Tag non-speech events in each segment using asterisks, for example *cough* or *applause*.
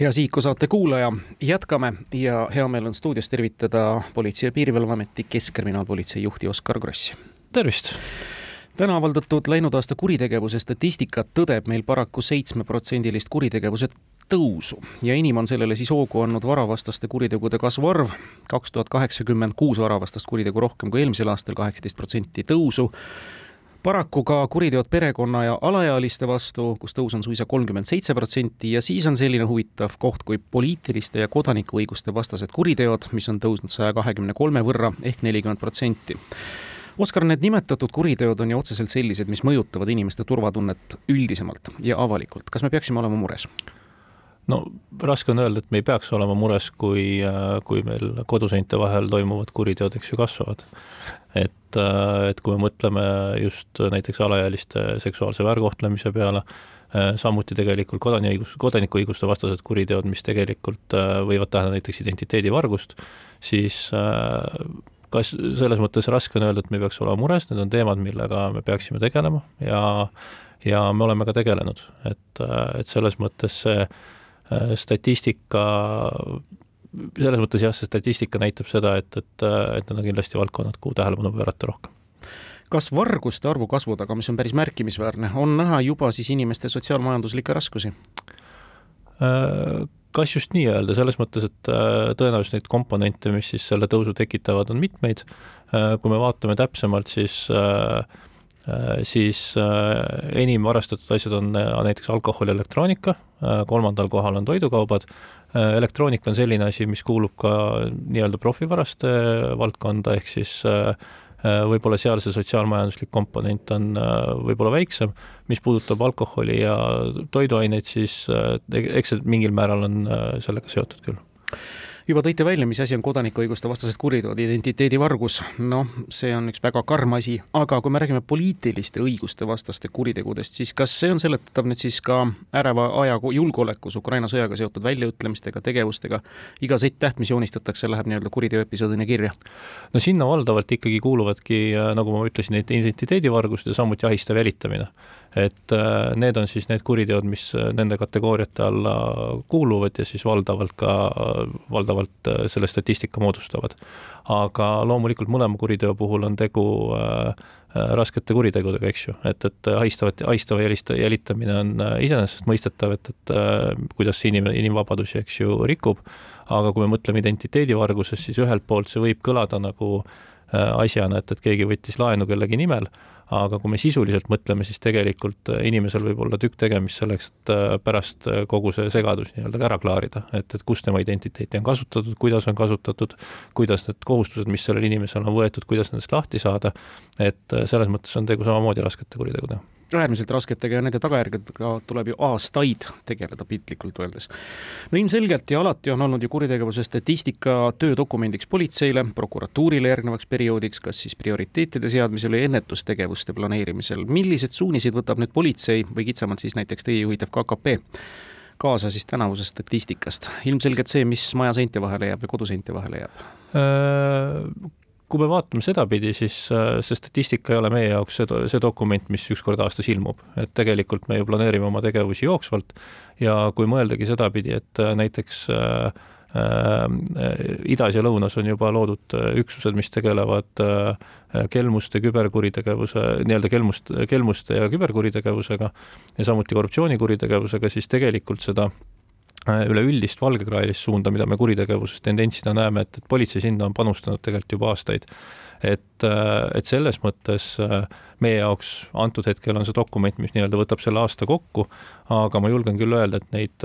hea Sihiku saate kuulaja, jätkame ja hea meel on stuudios tervitada Politsei- ja Piirivalveameti Keskkriminaalpolitsei juhti Oskar Krossi. tervist! täna avaldatud läinud aasta kuritegevuse statistika tõdeb meil paraku seitsmeprotsendilist kuritegevuse tõusu ja enim on sellele siis hoogu andnud varavastaste kuritegude kasvu arv, kaks tuhat kaheksakümmend kuus varavastast kuritegu rohkem kui eelmisel aastal, kaheksateist protsenti tõusu paraku ka kuriteod perekonna ja alaealiste vastu, kus tõus on suisa kolmkümmend seitse protsenti ja siis on selline huvitav koht kui poliitiliste ja kodanikuõiguste vastased kuriteod, mis on tõusnud saja kahekümne kolme võrra ehk nelikümmend protsenti. Oskar, need nimetatud kuriteod on ju otseselt sellised, mis mõjutavad inimeste turvatunnet üldisemalt ja avalikult. kas me peaksime olema mures? No raske on öelda, et me ei peaks olema mures, kui, kui meil koduseinte vahel toimuvad kuriteod, eks ju, kasvavad. et, et kui me mõtleme just näiteks alaealiste seksuaalse väärkohtlemise peale, samuti tegelikult kodaniõigus, kodanikuõiguste vastased kuriteod, mis tegelikult võivad tähendada näiteks identiteedivargust, siis kas selles mõttes raske on öelda, et me peaks olema mures, need on teemad, millega me peaksime tegelema ja ja me oleme ka tegelenud, et, et selles mõttes see statistika, selles mõttes jah, see statistika näitab seda, et, et, et need on kindlasti valdkonnad, kuhu tähelepanu pöörata rohkem kas varguste arvu kasvu taga, mis on päris märkimisväärne, on näha juba siis inimeste sotsiaalmajanduslikke raskusi? kas just nii öelda, selles mõttes, et äh, tõenäoliselt neid komponente, mis siis selle tõusu tekitavad, on mitmeid. Äh, kui me vaatame täpsemalt, siis äh, siis enim varastatud asjad on näiteks alkohol ja elektroonika, kolmandal kohal on toidukaubad. elektroonika on selline asi, mis kuulub ka nii-öelda profivaraste valdkonda, ehk siis võib-olla seal see sotsiaalmajanduslik komponent on võib-olla väiksem. Mis puudutab alkoholi ja toiduaineid, siis äh, eks see mingil määral on äh, sellega seotud küll juba tõite välja, mis asi on kodanikuõiguste vastased kuriteod, identiteedivargus, noh, see on üks väga karm asi, aga kui me räägime poliitiliste õiguste vastaste kuritegudest, siis kas see on seletatav nüüd siis ka äreva aja julgeolekus Ukraina sõjaga seotud väljaütlemistega, tegevustega, iga Z-täht, mis joonistatakse, läheb nii-öelda kuriteoepisoodina kirja? no sinna valdavalt ikkagi kuuluvadki, äh, nagu ma ütlesin, identiteedivargused ja samuti ahistav jälitamine et äh, need on siis need kuriteod, mis äh, nende kategooriate alla kuuluvad ja siis valdavalt ka, valdavalt äh, selle statistika moodustavad. aga loomulikult mõlema kuriteo puhul on tegu raskete kuritegudega, eks ju, et, et ahistavat, ahistava jälista, jälitamine on iseenesestmõistetav, et, et kuidas see inim, inimvabadusi, eks ju, rikub, aga kui me mõtleme identiteedivargusest, siis ühelt poolt see võib kõlada nagu asjana, et, et keegi võttis laenu kellegi nimel aga kui me sisuliselt mõtleme, siis tegelikult äh, inimesel võib olla tükk tegemist selleks, et äh, pärast äh, kogu see segadus nii-öelda ära klaarida, et, et kus tema identiteeti on kasutatud, kuidas on kasutatud, kuidas need kohustused, mis sellel inimesel on võetud, kuidas nendest lahti saada, et selles mõttes on tegu samamoodi raskete kuritegudega äärmiselt rasketega ja nende tagajärgedega tuleb ju aastaid tegeleda, piltlikult öeldes. no ilmselgelt ja alati on olnud ju kuritegevuse statistika töödokumendiks politseile, prokuratuurile järgnevaks perioodiks, kas siis prioriteetide seadmisel või ennetustegevuste planeerimisel. millised suunised võtab nüüd politsei või kitsamalt siis näiteks teie juhitav KKP kaasa siis tänavusest statistikast? ilmselgelt see, mis maja seinte vahele jääb või koduseinte vahele jääb äh, kui me vaatame sedapidi, siis äh, see statistika ei ole meie jaoks see, see dokument, mis üks kord aastas ilmub, et tegelikult me ju planeerime oma tegevusi jooksvalt ja kui mõeldagi sedapidi, et äh, näiteks äh, äh, idas ja lõunas on juba loodud üksused, mis tegelevad kelmuste, küberkuritegevuse, nii-öelda kelmust, kelmuste ja küberkuritegevusega ja samuti korruptsioonikuritegevusega, siis tegelikult seda Äh, üleüldist valgekraelist suunda, mida me kuritegevuses tendentsina näeme, et, et politsei sinna on panustanud tegelikult juba aastaid. et, äh, et selles mõttes äh, meie jaoks antud hetkel on see dokument, mis nii-öelda võtab selle aasta kokku, aga ma julgen küll öelda, et neid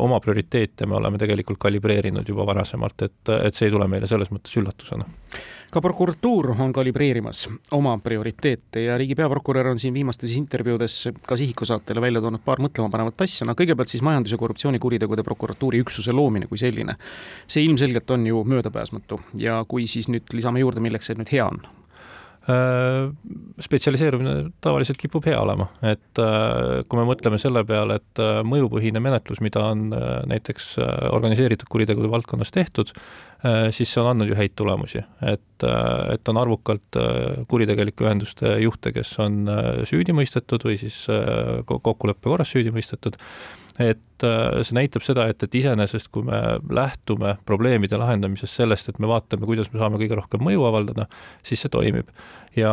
oma prioriteete me oleme tegelikult kalibreerinud juba varasemalt, et, et see ei tule meile selles mõttes üllatusena ka prokuratuur on kalibreerimas oma prioriteete ja riigi peaprokurör on siin viimastes intervjuudes ka Sihiku saatele välja toonud paar mõtlemapanevat asja, no kõigepealt siis majandus- ja korruptsioonikuritegude prokuratuuri üksuse loomine kui selline. see ilmselgelt on ju möödapääsmatu. Ja kui siis nüüd lisame juurde, milleks see nüüd hea on, spetsialiseerumine tavaliselt kipub hea olema, et äh, kui me mõtleme selle peale, et äh, mõjupõhine menetlus, mida on näiteks organiseeritud kuritegude valdkonnas tehtud, siis see on andnud ju häid tulemusi, et, et on arvukalt kuritegelike ühenduste juhte, kes on süüdi mõistetud või siis kokkuleppe korras süüdi mõistetud et äh, see näitab seda, et, et iseenesest, kui me lähtume probleemide lahendamisest sellest, et me vaatame, kuidas me saame kõige rohkem mõju avaldada, siis see toimib. ja,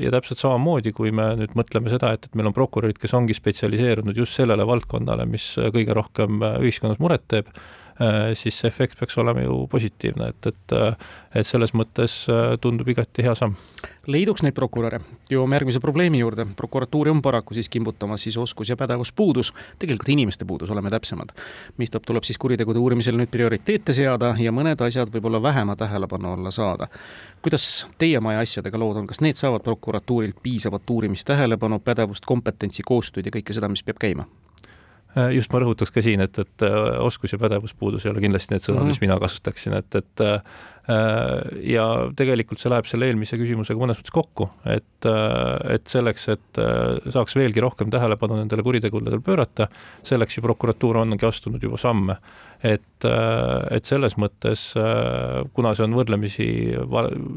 ja täpselt samamoodi, kui me nüüd mõtleme seda, et, et meil on prokurörid, kes ongi spetsialiseerunud just sellele valdkonnale, mis kõige rohkem ühiskonnas muret teeb, Äh, siis see efekt peaks olema ju positiivne, et, et äh, et selles mõttes äh, tundub igati hea samm. leiduks neid prokuröre, jõuame järgmise probleemi juurde, prokuratuuri on paraku siis kimbutamas siis oskus ja pädevuspuudus, tegelikult inimeste puudus, oleme täpsemad. mistap tuleb siis kuritegude uurimisel nüüd prioriteete seada ja mõned asjad võib-olla vähema tähelepanu alla saada. kuidas teie maja asjadega lood on, kas need saavad prokuratuurilt piisavat uurimistähelepanu, pädevust, kompetentsi, koostööd ja kõike seda, mis peab käima? Äh, just ma rõhutaks ka siin, et, et äh, oskus ja pädevuspuudus ei ole kindlasti need sõnad mm, -hmm. mis mina kasutaksin, et, et äh, ja tegelikult see läheb selle eelmise küsimusega mõnes mõttes kokku, et, et selleks, et saaks veelgi rohkem tähelepanu nendele kuritegudele pöörata, selleks ju prokuratuur ongi astunud juba samme. Et, äh, et selles mõttes, äh, kuna see on võrdlemisi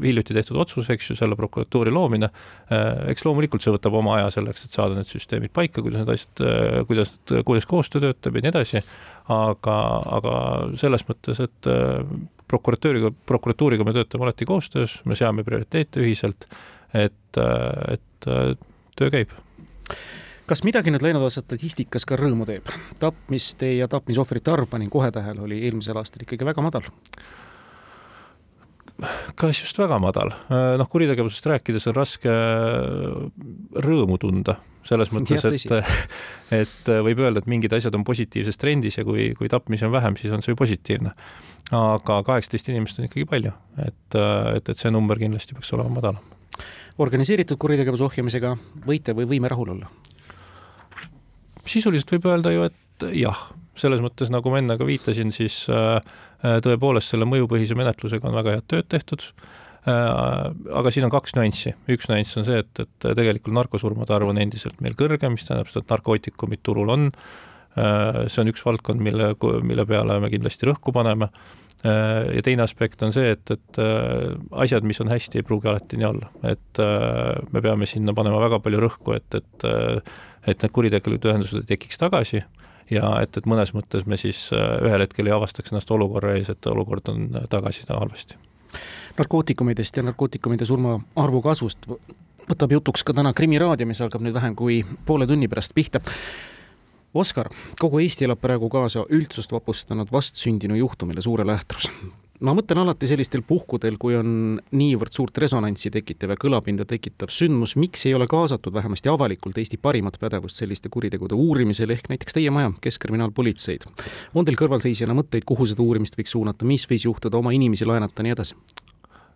hiljuti tehtud otsus, eks ju, selle prokuratuuri loomine, äh, eks loomulikult see võtab oma aja selleks, et saada need süsteemid paika, kuidas need asjad, kuidas, kuidas koostöö töötab ja nii edasi, aga, aga selles mõttes, et prokuratuuriga, prokuratuuriga me töötame alati koostöös, me seame prioriteete ühiselt, et, et töö käib kas midagi nüüd läinud aasta statistikas ka rõõmu teeb? tapmiste ja tapmisohvrite arv, panin kohe tähele, oli eelmisel aastal ikkagi väga madal. Kas just väga madal? noh, kuritegevusest rääkides on raske rõõmu tunda, selles *laughs* mõttes, et, *laughs* et võib öelda, et mingid asjad on positiivses trendis ja kui, kui tapmisi on vähem, siis on see ju positiivne. aga kaheksateist inimest on ikkagi palju, et, et, et see number kindlasti peaks olema madalam organiseeritud kuritegevuse ohjamisega võite või võime rahul olla? sisuliselt võib öelda ju, et jah, selles mõttes, nagu ma enne ka viitasin, siis äh, äh, tõepoolest selle mõjupõhise menetlusega on väga head tööd tehtud, äh, aga siin on kaks nüanssi, üks nüanss on see, et, et tegelikult narkosurmade arv on endiselt meil kõrge, mis tähendab seda, et narkootikumid turul on, see on üks valdkond, mille, mille peale me kindlasti rõhku paneme, ja teine aspekt on see, et, et asjad, mis on hästi, ei pruugi alati nii olla, et me peame sinna panema väga palju rõhku, et, et et need kuritegelikud ühendused ei tekiks tagasi ja et, et mõnes mõttes me siis äh, ühel hetkel ei avastaks ennast olukorra ees, et olukord on äh, tagasi halvasti. narkootikumidest ja narkootikumide surmaarvu kasvust võtab jutuks ka täna Krimmi raadio, mis algab nüüd vähem kui poole tunni pärast pihta. Oskar, kogu Eesti elab praegu kaasa üldsust vapustanud vastsündinu juhtumile Suure Lähtrus ma mõtlen alati sellistel puhkudel, kui on niivõrd suurt resonantsi tekitav ja kõlapinda tekitav sündmus, miks ei ole kaasatud vähemasti avalikult Eesti parimat pädevust selliste kuritegude uurimisel, ehk näiteks teie maja, Keskkriminaalpolitseid. on teil kõrvalseisjana mõtteid, kuhu seda uurimist võiks suunata, mis võis juhtuda, oma inimesi laenata, nii edasi?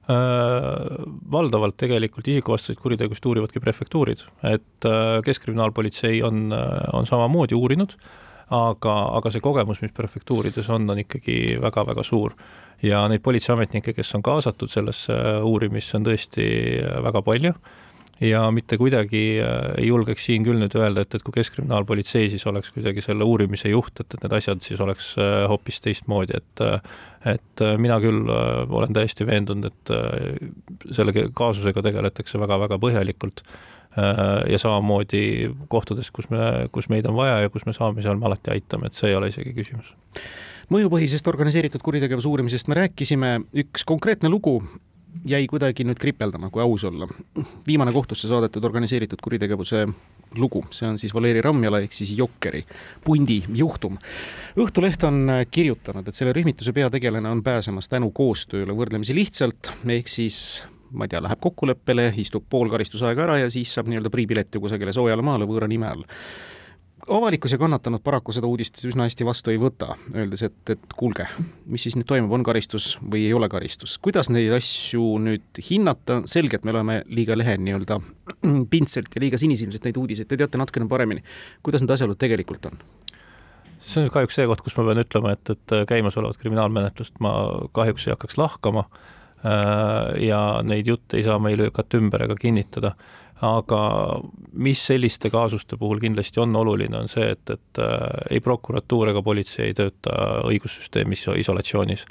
Äh, valdavalt tegelikult isikuvastaseid kuritegusid uurivadki prefektuurid, et äh, Keskkriminaalpolitsei on, äh, on samamoodi uurinud, aga, aga see kogemus, mis prefektuurides on, on ikkagi väga-väga suur. Ja neid politseiametnikke, kes on kaasatud sellesse uurimisse, on tõesti väga palju. Ja mitte kuidagi äh, ei julgeks siin küll nüüd öelda, et, et kui Keskkriminaalpolitsei siis oleks kuidagi selle uurimise juht, et, et need asjad siis oleks äh, hoopis teistmoodi, et äh, et mina küll olen täiesti veendunud, et selle kaasusega tegeletakse väga-väga põhjalikult ja samamoodi kohtades, kus me, kus meid on vaja ja kus me saame, seal me alati aitame, et see ei ole isegi küsimus mõjupõhisest organiseeritud kuritegevuse uurimisest me rääkisime, üks konkreetne lugu jäi kuidagi nüüd kripeldama, kui aus olla. viimane kohtusse saadetud organiseeritud kuritegevuse lugu, see on siis Valeri Ramjala ehk siis Jokkeri pundi juhtum. Õhtuleht on kirjutanud, et selle rühmituse peategelane on pääsemas tänu koostööle võrdlemisi lihtsalt, ehk siis ma ei tea, läheb kokkuleppele, istub pool karistusaega ära ja siis saab nii-öelda priipileti kusagile soojale maale võõra nime all avalikkus ja kannatanud paraku seda uudist üsna hästi vastu ei võta, öeldes, et, et kuulge, mis siis nüüd toimub, on karistus või ei ole karistus. kuidas neid asju nüüd hinnata, selge, et me oleme liiga lehe nii-öelda *clears throat* pintselt ja liiga sinisilmselt neid uudiseid, te teate natukene paremini. kuidas need asjaolud tegelikult on? see on kahjuks see koht, kus ma pean ütlema, et, et käimasolevat kriminaalmenetlust ma kahjuks ei hakkaks lahkama ja neid jutte ei saa meil lükata ümber ega kinnitada aga mis selliste kaasuste puhul kindlasti on oluline, on see, et, et äh, ei prokuratuur ega politsei ei tööta õigussüsteemis isolatsioonis.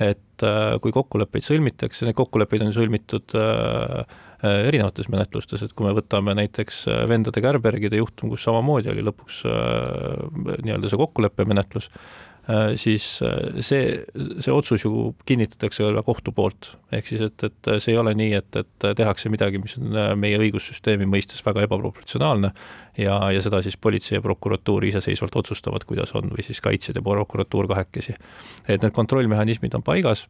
et äh, kui kokkuleppeid sõlmitakse, neid kokkuleppeid on sõlmitud äh, erinevates menetlustes, et kui me võtame näiteks vendade Kärbergide juhtum, kus samamoodi oli lõpuks nii-öelda see kokkuleppemenetlus, Äh, siis äh, see, see otsus ju kinnitatakse kohtu poolt. ehk siis, et, et see ei ole nii, et, et tehakse midagi, mis on äh, meie õigussüsteemi mõistes väga ebaproportsionaalne ja, ja seda siis politsei ja prokuratuur iseseisvalt otsustavad, kuidas on, või siis kaitsjad ja prokuratuur kahekesi. et need kontrollmehhanismid on paigas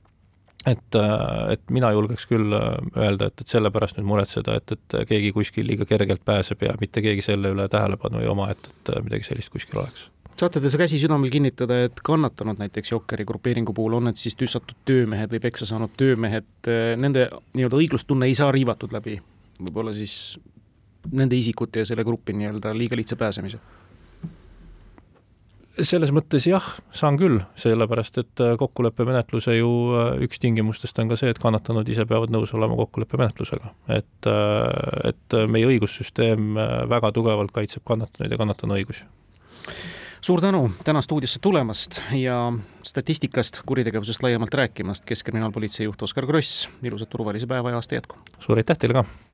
et, et mina julgeks küll öelda, et, et sellepärast nüüd muretseda, et, et keegi kuskil liiga kergelt pääseb ja mitte keegi selle üle tähelepanu ei oma, et, et midagi sellist kuskil oleks saate te käsi südamel kinnitada, et kannatanud näiteks Jokkeri grupeeringu puhul, on need siis tüssatud töömehed või peksa saanud töömehed, nende nii-öelda õiglustunne ei saa riivatud läbi võib-olla siis nende isikute ja selle grupi nii-öelda liiga lihtsa pääsemise? selles mõttes jah, saan küll, sellepärast et kokkuleppemenetluse ju üks tingimustest on ka see, et kannatanud ise peavad nõus olema kokkuleppemenetlusega. et, et meie õigussüsteem väga tugevalt kaitseb kannatanuid ja kannatanu õigusi suur tänu täna stuudiosse tulemast ja statistikast, kuritegevusest laiemalt rääkimast, Keskkriminaalpolitsei juht Oskar Kross, ilusat turvalise päeva ja aasta jätku! suur aitäh teile ka!